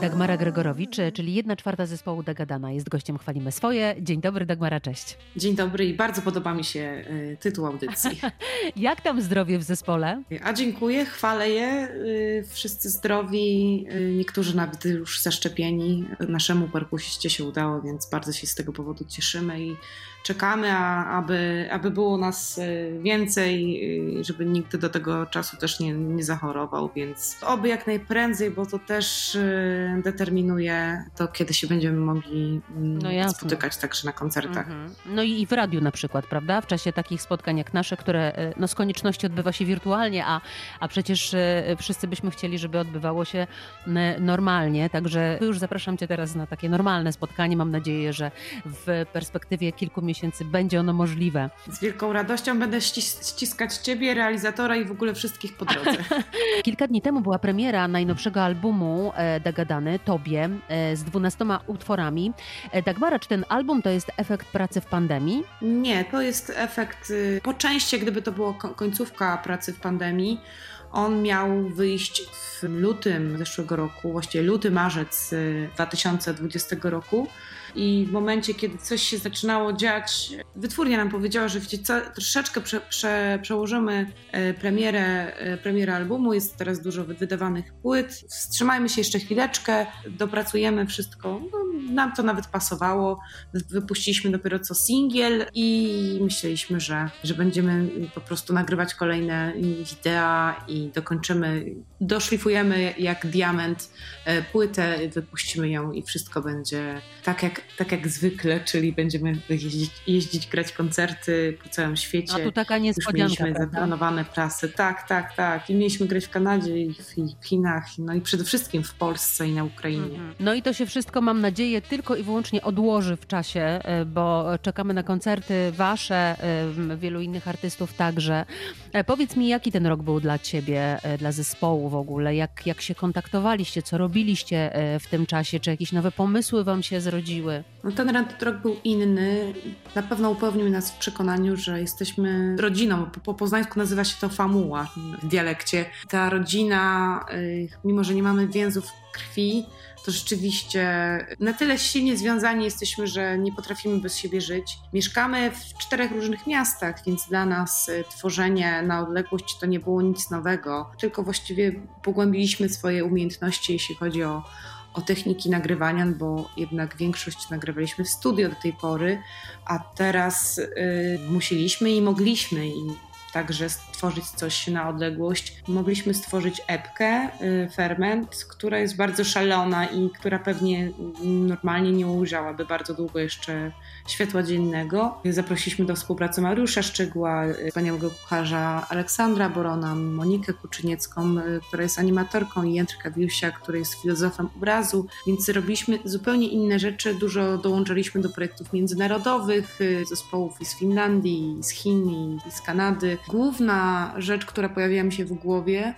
Dagmara Gregorowicz, czyli jedna czwarta zespołu Dagadana jest gościem Chwalimy Swoje. Dzień dobry Dagmara, cześć. Dzień dobry i bardzo podoba mi się y, tytuł audycji. Jak tam zdrowie w zespole? A dziękuję, chwalę je. Y, wszyscy zdrowi, y, niektórzy nawet już zaszczepieni. Naszemu perkusiście się udało, więc bardzo się z tego powodu cieszymy i czekamy, a, aby, aby było nas więcej, żeby nikt do tego czasu też nie, nie zachorował, więc oby jak najprędzej, bo to też determinuje to, kiedy się będziemy mogli mm, no spotykać także na koncertach. Mhm. No i w radiu na przykład, prawda? W czasie takich spotkań jak nasze, które no z konieczności odbywa się wirtualnie, a, a przecież wszyscy byśmy chcieli, żeby odbywało się normalnie, także już zapraszam Cię teraz na takie normalne spotkanie. Mam nadzieję, że w perspektywie kilku miesięcy będzie ono możliwe. Z wielką radością będę ściskać Ciebie, realizatora i w ogóle wszystkich po drodze. Kilka dni temu była premiera najnowszego albumu e, Dagadany, Tobie, z dwunastoma utworami. Dagmara, czy ten album to jest efekt pracy w pandemii? Nie, to jest efekt y, po części, gdyby to była końcówka pracy w pandemii. On miał wyjść w lutym zeszłego roku, właściwie luty, marzec 2020 y, roku. I w momencie, kiedy coś się zaczynało dziać, wytwórnia nam powiedziała, że wiecie co, troszeczkę prze, prze, przełożymy e, premierę, e, premierę albumu, jest teraz dużo wydawanych płyt, wstrzymajmy się jeszcze chwileczkę, dopracujemy wszystko. No, nam to nawet pasowało. Wypuściliśmy dopiero co singiel i myśleliśmy, że, że będziemy po prostu nagrywać kolejne wideo i dokończymy, doszlifujemy jak diament e, płytę, wypuścimy ją i wszystko będzie tak jak tak jak zwykle, czyli będziemy jeździć, jeździć grać koncerty po całym świecie. A tu taka niespodzianka, Już mieliśmy prawda? zaplanowane prasy. Tak, tak, tak. I mieliśmy grać w Kanadzie i w Chinach, no i przede wszystkim w Polsce i na Ukrainie. Mhm. No i to się wszystko, mam nadzieję, tylko i wyłącznie odłoży w czasie, e, bo czekamy na koncerty wasze, e, wielu innych artystów także. E, powiedz mi, jaki ten rok był dla ciebie, dla zespołu w ogóle? Jak, jak się kontaktowaliście? Co robiliście w tym czasie? Czy jakieś nowe pomysły wam się zrodziły? No ten rok był inny. Na pewno upewnił nas w przekonaniu, że jesteśmy rodziną. Po, po poznańsku nazywa się to famuła w dialekcie. Ta rodzina, y, mimo że nie mamy więzów krwi, to rzeczywiście na tyle silnie związani jesteśmy, że nie potrafimy bez siebie żyć. Mieszkamy w czterech różnych miastach, więc dla nas y, tworzenie na odległość to nie było nic nowego, tylko właściwie pogłębiliśmy swoje umiejętności, jeśli chodzi o o techniki nagrywania, bo jednak większość nagrywaliśmy w studio do tej pory, a teraz y, musieliśmy i mogliśmy i także stworzyć coś na odległość. Mogliśmy stworzyć epkę, y, ferment, która jest bardzo szalona i która pewnie normalnie nie ujrzałaby bardzo długo jeszcze światła dziennego. Zaprosiliśmy do współpracy Mariusza Szczegła, y, wspaniałego kucharza Aleksandra Borona, Monikę Kuczyniecką, y, która jest animatorką i Jędrka Wiusia, który jest filozofem obrazu, więc robiliśmy zupełnie inne rzeczy. Dużo dołączyliśmy do projektów międzynarodowych, zespołów z Finlandii, z Chin i z Kanady. Główna rzecz, która pojawiła mi się w głowie,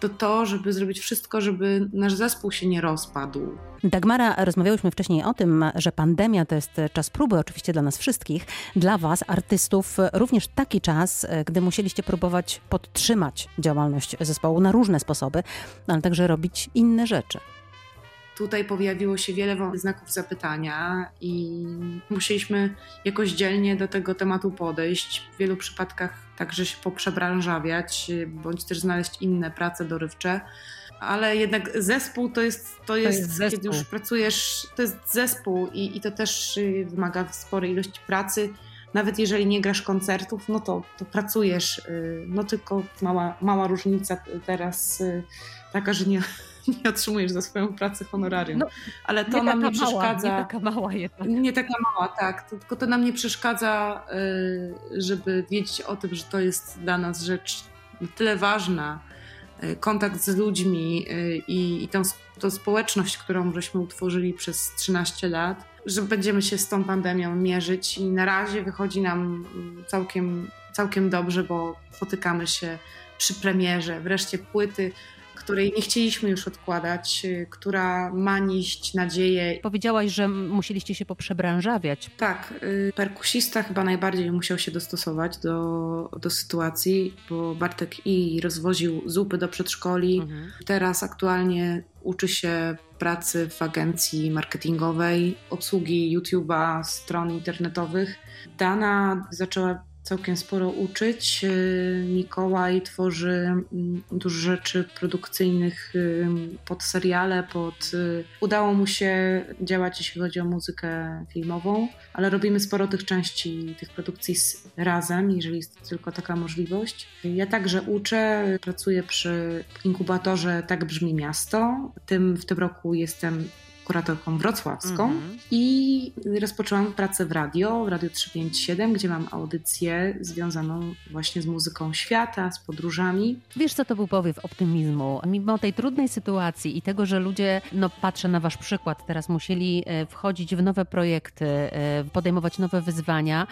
to to, żeby zrobić wszystko, żeby nasz zespół się nie rozpadł. Dagmara, rozmawiałyśmy wcześniej o tym, że pandemia to jest czas próby, oczywiście dla nas wszystkich. Dla Was, artystów, również taki czas, gdy musieliście próbować podtrzymać działalność zespołu na różne sposoby, ale także robić inne rzeczy. Tutaj pojawiło się wiele znaków zapytania i musieliśmy jakoś dzielnie do tego tematu podejść. W wielu przypadkach także się poprzebranżawiać, bądź też znaleźć inne prace dorywcze. Ale jednak zespół to jest, to jest, to jest kiedy już pracujesz, to jest zespół i, i to też y, wymaga sporej ilości pracy nawet jeżeli nie grasz koncertów, no to, to pracujesz. Y, no tylko mała, mała różnica teraz y, taka, że nie, nie otrzymujesz za swoją pracę honorarium. No, Ale to nie nam nie przeszkadza. Mała, nie taka mała jednak. Nie taka mała, tak. Tylko to nam nie przeszkadza, y, żeby wiedzieć o tym, że to jest dla nas rzecz tyle ważna. Kontakt z ludźmi i, i tą, tą społeczność, którą żeśmy utworzyli przez 13 lat, że będziemy się z tą pandemią mierzyć i na razie wychodzi nam całkiem, całkiem dobrze, bo spotykamy się przy premierze, wreszcie płyty, której nie chcieliśmy już odkładać, która ma nieść nadzieję. Powiedziałaś, że musieliście się poprzebranżawiać. Tak, perkusista chyba najbardziej musiał się dostosować do, do sytuacji, bo Bartek i rozwoził zupy do przedszkoli. Mhm. Teraz aktualnie uczy się pracy w agencji marketingowej, obsługi YouTube'a, stron internetowych. Dana zaczęła całkiem sporo uczyć. Y, Mikołaj tworzy mm, dużo rzeczy produkcyjnych pod seriale, pod... Y, udało mu się działać, jeśli chodzi o muzykę filmową, ale robimy sporo tych części, tych produkcji razem, jeżeli jest tylko taka możliwość. Ja także uczę, pracuję przy inkubatorze Tak Brzmi Miasto. Tym, w tym roku jestem kuratorką wrocławską mm-hmm. i rozpoczęłam pracę w radio, w Radio 357, gdzie mam audycję związaną właśnie z muzyką świata, z podróżami. Wiesz, co to był powiew optymizmu? Mimo tej trudnej sytuacji i tego, że ludzie, no patrzę na wasz przykład, teraz musieli e, wchodzić w nowe projekty, e, podejmować nowe wyzwania,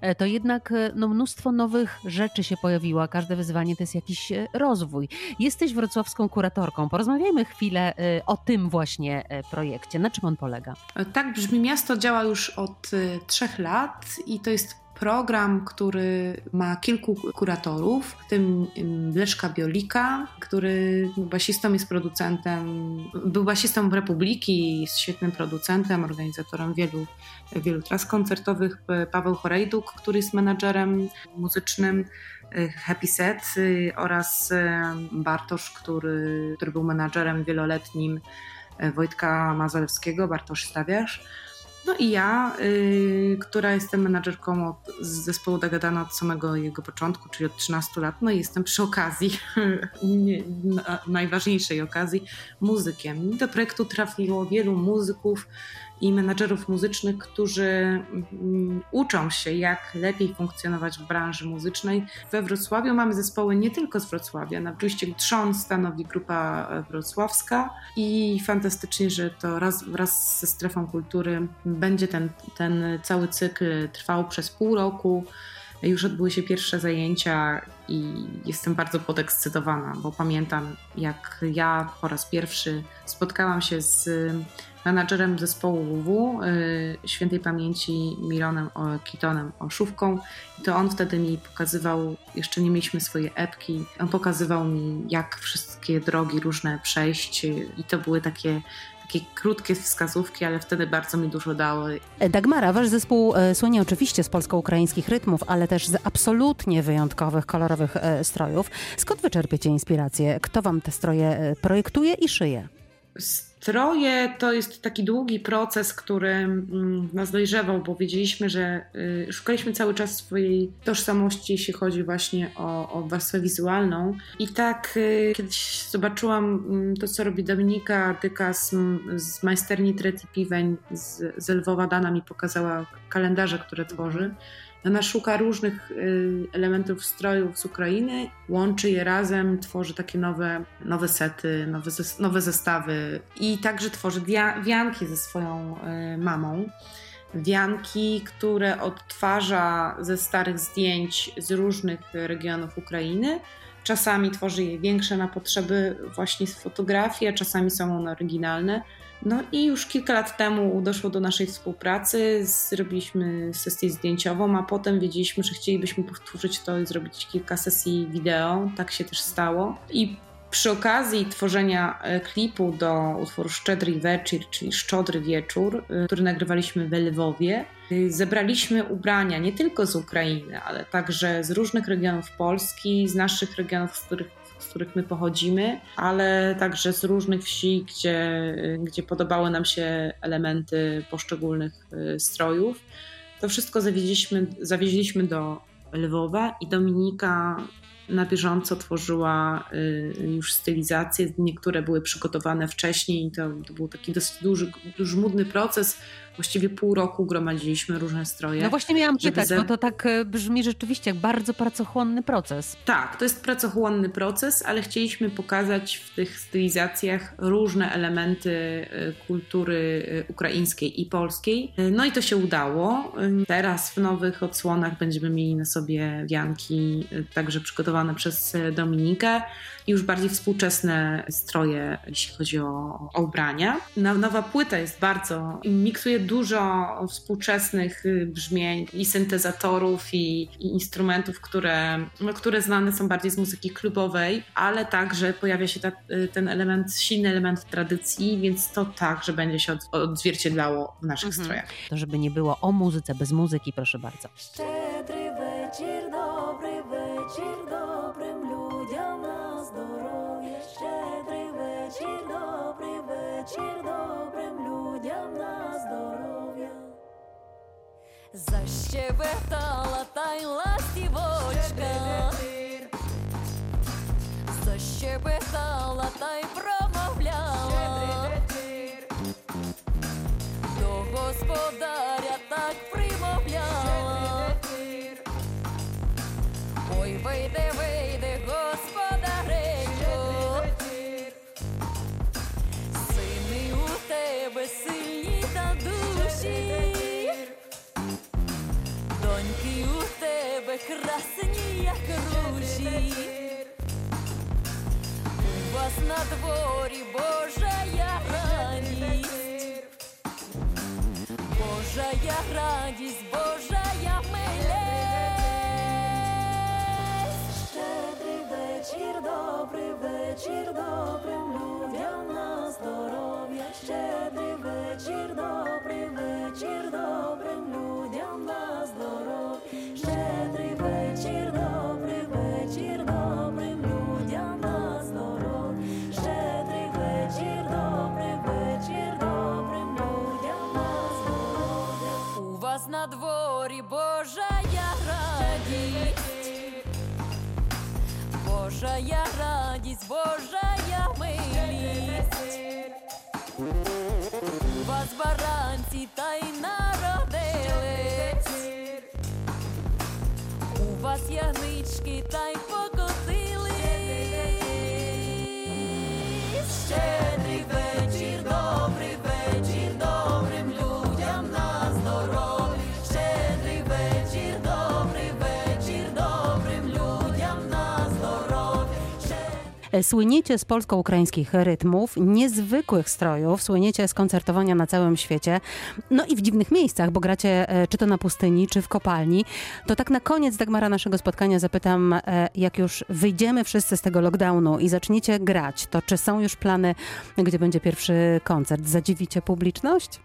e, to jednak no, mnóstwo nowych rzeczy się pojawiło. Każde wyzwanie to jest jakiś rozwój. Jesteś wrocławską kuratorką. Porozmawiajmy chwilę o tym właśnie projekcie projekcie. Na czym on polega? Tak brzmi miasto działa już od y, trzech lat i to jest program, który ma kilku kuratorów, w tym Leszka Biolika, który basistą jest producentem, był basistą Republiki, jest świetnym producentem, organizatorem wielu, wielu tras koncertowych, Paweł Chorejduk, który jest menadżerem muzycznym y, Happy Set oraz Bartosz, który, który był menadżerem wieloletnim E, Wojtka Mazalewskiego, Bartosz Stawiasz. No i ja, y, która jestem menadżerką od, z zespołu Dagadana od samego jego początku, czyli od 13 lat, no i jestem przy okazji, nie, na, najważniejszej okazji, muzykiem. Do projektu trafiło wielu muzyków, i menadżerów muzycznych, którzy mm, uczą się, jak lepiej funkcjonować w branży muzycznej. We Wrocławiu mamy zespoły nie tylko z Wrocławia. Na oczywiście Trzon stanowi grupa wrocławska i fantastycznie, że to raz wraz ze strefą kultury będzie ten, ten cały cykl trwał przez pół roku. Już odbyły się pierwsze zajęcia i jestem bardzo podekscytowana, bo pamiętam, jak ja po raz pierwszy spotkałam się z menadżerem zespołu WW, y, świętej pamięci Mironem Kitonem Olszówką. I to on wtedy mi pokazywał, jeszcze nie mieliśmy swoje epki, on pokazywał mi, jak wszystkie drogi różne przejść i to były takie takie krótkie wskazówki, ale wtedy bardzo mi dużo dały. Dagmara, wasz zespół e, słynie oczywiście z polsko-ukraińskich rytmów, ale też z absolutnie wyjątkowych, kolorowych e, strojów. Skąd wyczerpiecie inspirację? Kto wam te stroje e, projektuje i szyje? Stroje to jest taki długi proces, który mm, nas dojrzewał, bo wiedzieliśmy, że y, szukaliśmy cały czas swojej tożsamości, jeśli chodzi właśnie o, o warstwę wizualną. I tak y, kiedyś zobaczyłam mm, to, co robi Dominika Dyka z, z majsterni Treti Piweń z, z Lwowa. Dana mi pokazała kalendarze, które tworzy. Ona szuka różnych y, elementów strojów z Ukrainy, łączy je razem, tworzy takie nowe, nowe sety, nowe, nowe zestawy i także tworzy wianki ze swoją y, mamą. Wianki, które odtwarza ze starych zdjęć z różnych regionów Ukrainy. Czasami tworzy je większe na potrzeby właśnie fotografii, a czasami są one oryginalne. No i już kilka lat temu doszło do naszej współpracy, zrobiliśmy sesję zdjęciową, a potem wiedzieliśmy, że chcielibyśmy powtórzyć to i zrobić kilka sesji wideo. Tak się też stało. I przy okazji tworzenia e, klipu do utworu Szczedry Wieczór, czyli Szczodry Wieczór, e, który nagrywaliśmy w Lwowie, zebraliśmy ubrania nie tylko z Ukrainy, ale także z różnych regionów Polski, z naszych regionów, z których z których my pochodzimy, ale także z różnych wsi, gdzie, gdzie podobały nam się elementy poszczególnych y, strojów. To wszystko zawieźliśmy, zawieźliśmy do Lwowa i Dominika na bieżąco tworzyła y, już stylizacje. Niektóre były przygotowane wcześniej. To, to był taki dosyć duży, żmudny proces, właściwie pół roku gromadziliśmy różne stroje. No właśnie miałam pytać, ze... bo to tak e, brzmi rzeczywiście jak bardzo pracochłonny proces. Tak, to jest pracochłonny proces, ale chcieliśmy pokazać w tych stylizacjach różne elementy e, kultury ukraińskiej i polskiej. No i to się udało. Teraz w nowych odsłonach będziemy mieli na sobie wianki także przygotowane przez Dominikę już bardziej współczesne stroje, jeśli chodzi o, o ubrania. Nowa płyta jest bardzo, miksuje dużo współczesnych y, brzmień i syntezatorów i, i instrumentów, które, no, które znane są bardziej z muzyki klubowej, ale także pojawia się ta, y, ten element, silny element tradycji, więc to także będzie się od, odzwierciedlało w naszych mhm. strojach. To żeby nie było o muzyce bez muzyki, proszę bardzo. вечір, добрий вечір, добрим людям на здоров'я, щедрий вечір, добрий вечір, добрим людям на здоров'я. Защебетала тайла. Красні, як ружі. У вас на дворі Божая радість, Божая радість, Божая милесть. Щедрий вечір, добрий вечір, добрим людям на здоров'я. Щедрий вечір, добрий вечір, добрим добрий вечір, добрим людям на здоров, Щедрий вечір, добрий вечір, добрим людям на здоров'я. У вас на дворі Божая радість, Божая радість, ягнички та й покотились. Słyniecie z polsko-ukraińskich rytmów, niezwykłych strojów, słyniecie z koncertowania na całym świecie, no i w dziwnych miejscach, bo gracie e, czy to na pustyni, czy w kopalni. To tak na koniec, Dagmara, naszego spotkania zapytam, e, jak już wyjdziemy wszyscy z tego lockdownu i zaczniecie grać, to czy są już plany, gdzie będzie pierwszy koncert? Zadziwicie publiczność?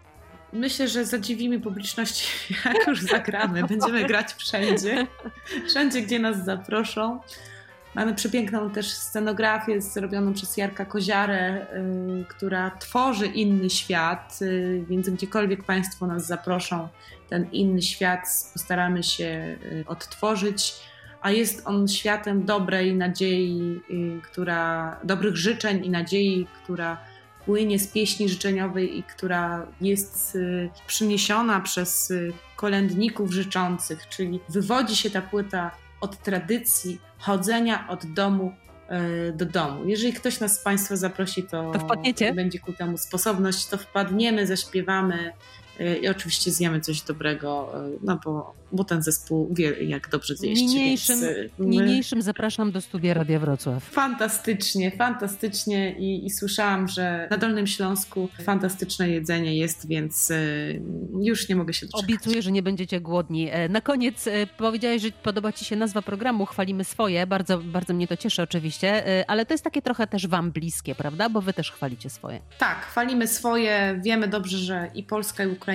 Myślę, że zadziwimy publiczność, jak już zagramy. Będziemy grać wszędzie, wszędzie, gdzie nas zaproszą. Mamy przepiękną też scenografię zrobioną przez Jarka Koziarę, y, która tworzy inny świat, y, więc gdziekolwiek Państwo nas zaproszą, ten inny świat postaramy się y, odtworzyć, a jest on światem dobrej nadziei, która, dobrych życzeń i nadziei, która płynie z pieśni życzeniowej i która jest przyniesiona przez kolędników życzących, czyli wywodzi się ta płyta od tradycji chodzenia od domu y, do domu. Jeżeli ktoś nas z Państwa zaprosi, to, to będzie ku temu sposobność, to wpadniemy, zaśpiewamy i oczywiście zjemy coś dobrego, no bo bo ten zespół wie, jak dobrze zjeść. Niniejszym, więc my... niniejszym zapraszam do studia Radia Wrocław. Fantastycznie, fantastycznie i, i, słyszałam, że na Dolnym Śląsku fantastyczne jedzenie jest, więc y, już nie mogę się doczekać. Obiecuję, że nie będziecie głodni. E, na koniec e, powiedziałeś, że podoba Ci się nazwa programu Chwalimy Swoje. Bardzo, bardzo mnie to cieszy oczywiście, e, ale to jest takie trochę też Wam bliskie, prawda? Bo Wy też chwalicie swoje. Tak, chwalimy swoje. Wiemy dobrze, że i Polska, i Ukraina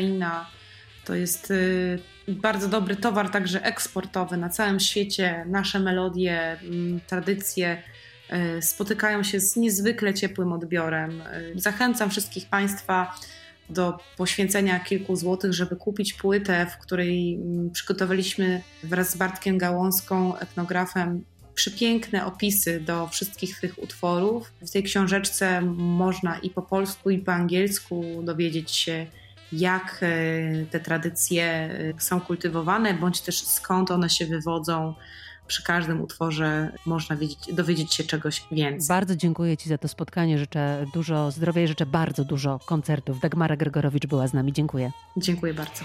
to jest y, bardzo dobry towar, także eksportowy na całym świecie. Nasze melodie, mm, tradycje y, spotykają się z niezwykle ciepłym odbiorem. Y, zachęcam wszystkich Państwa do poświęcenia kilku złotych, żeby kupić płytę, w której mm, przygotowaliśmy wraz z Bartkiem Gałąską, etnografem, przepiękne opisy do wszystkich tych utworów. W tej książeczce można i po polsku, i po angielsku dowiedzieć się, jak e, te tradycje e, są kultywowane, bądź też skąd one się wywodzą. Przy każdym utworze można wiedzieć, dowiedzieć się czegoś więcej. Bardzo dziękuję Ci za to spotkanie. Życzę dużo zdrowia i życzę bardzo dużo koncertów. Dagmara Gregorowicz była z nami. Dziękuję. Dziękuję bardzo.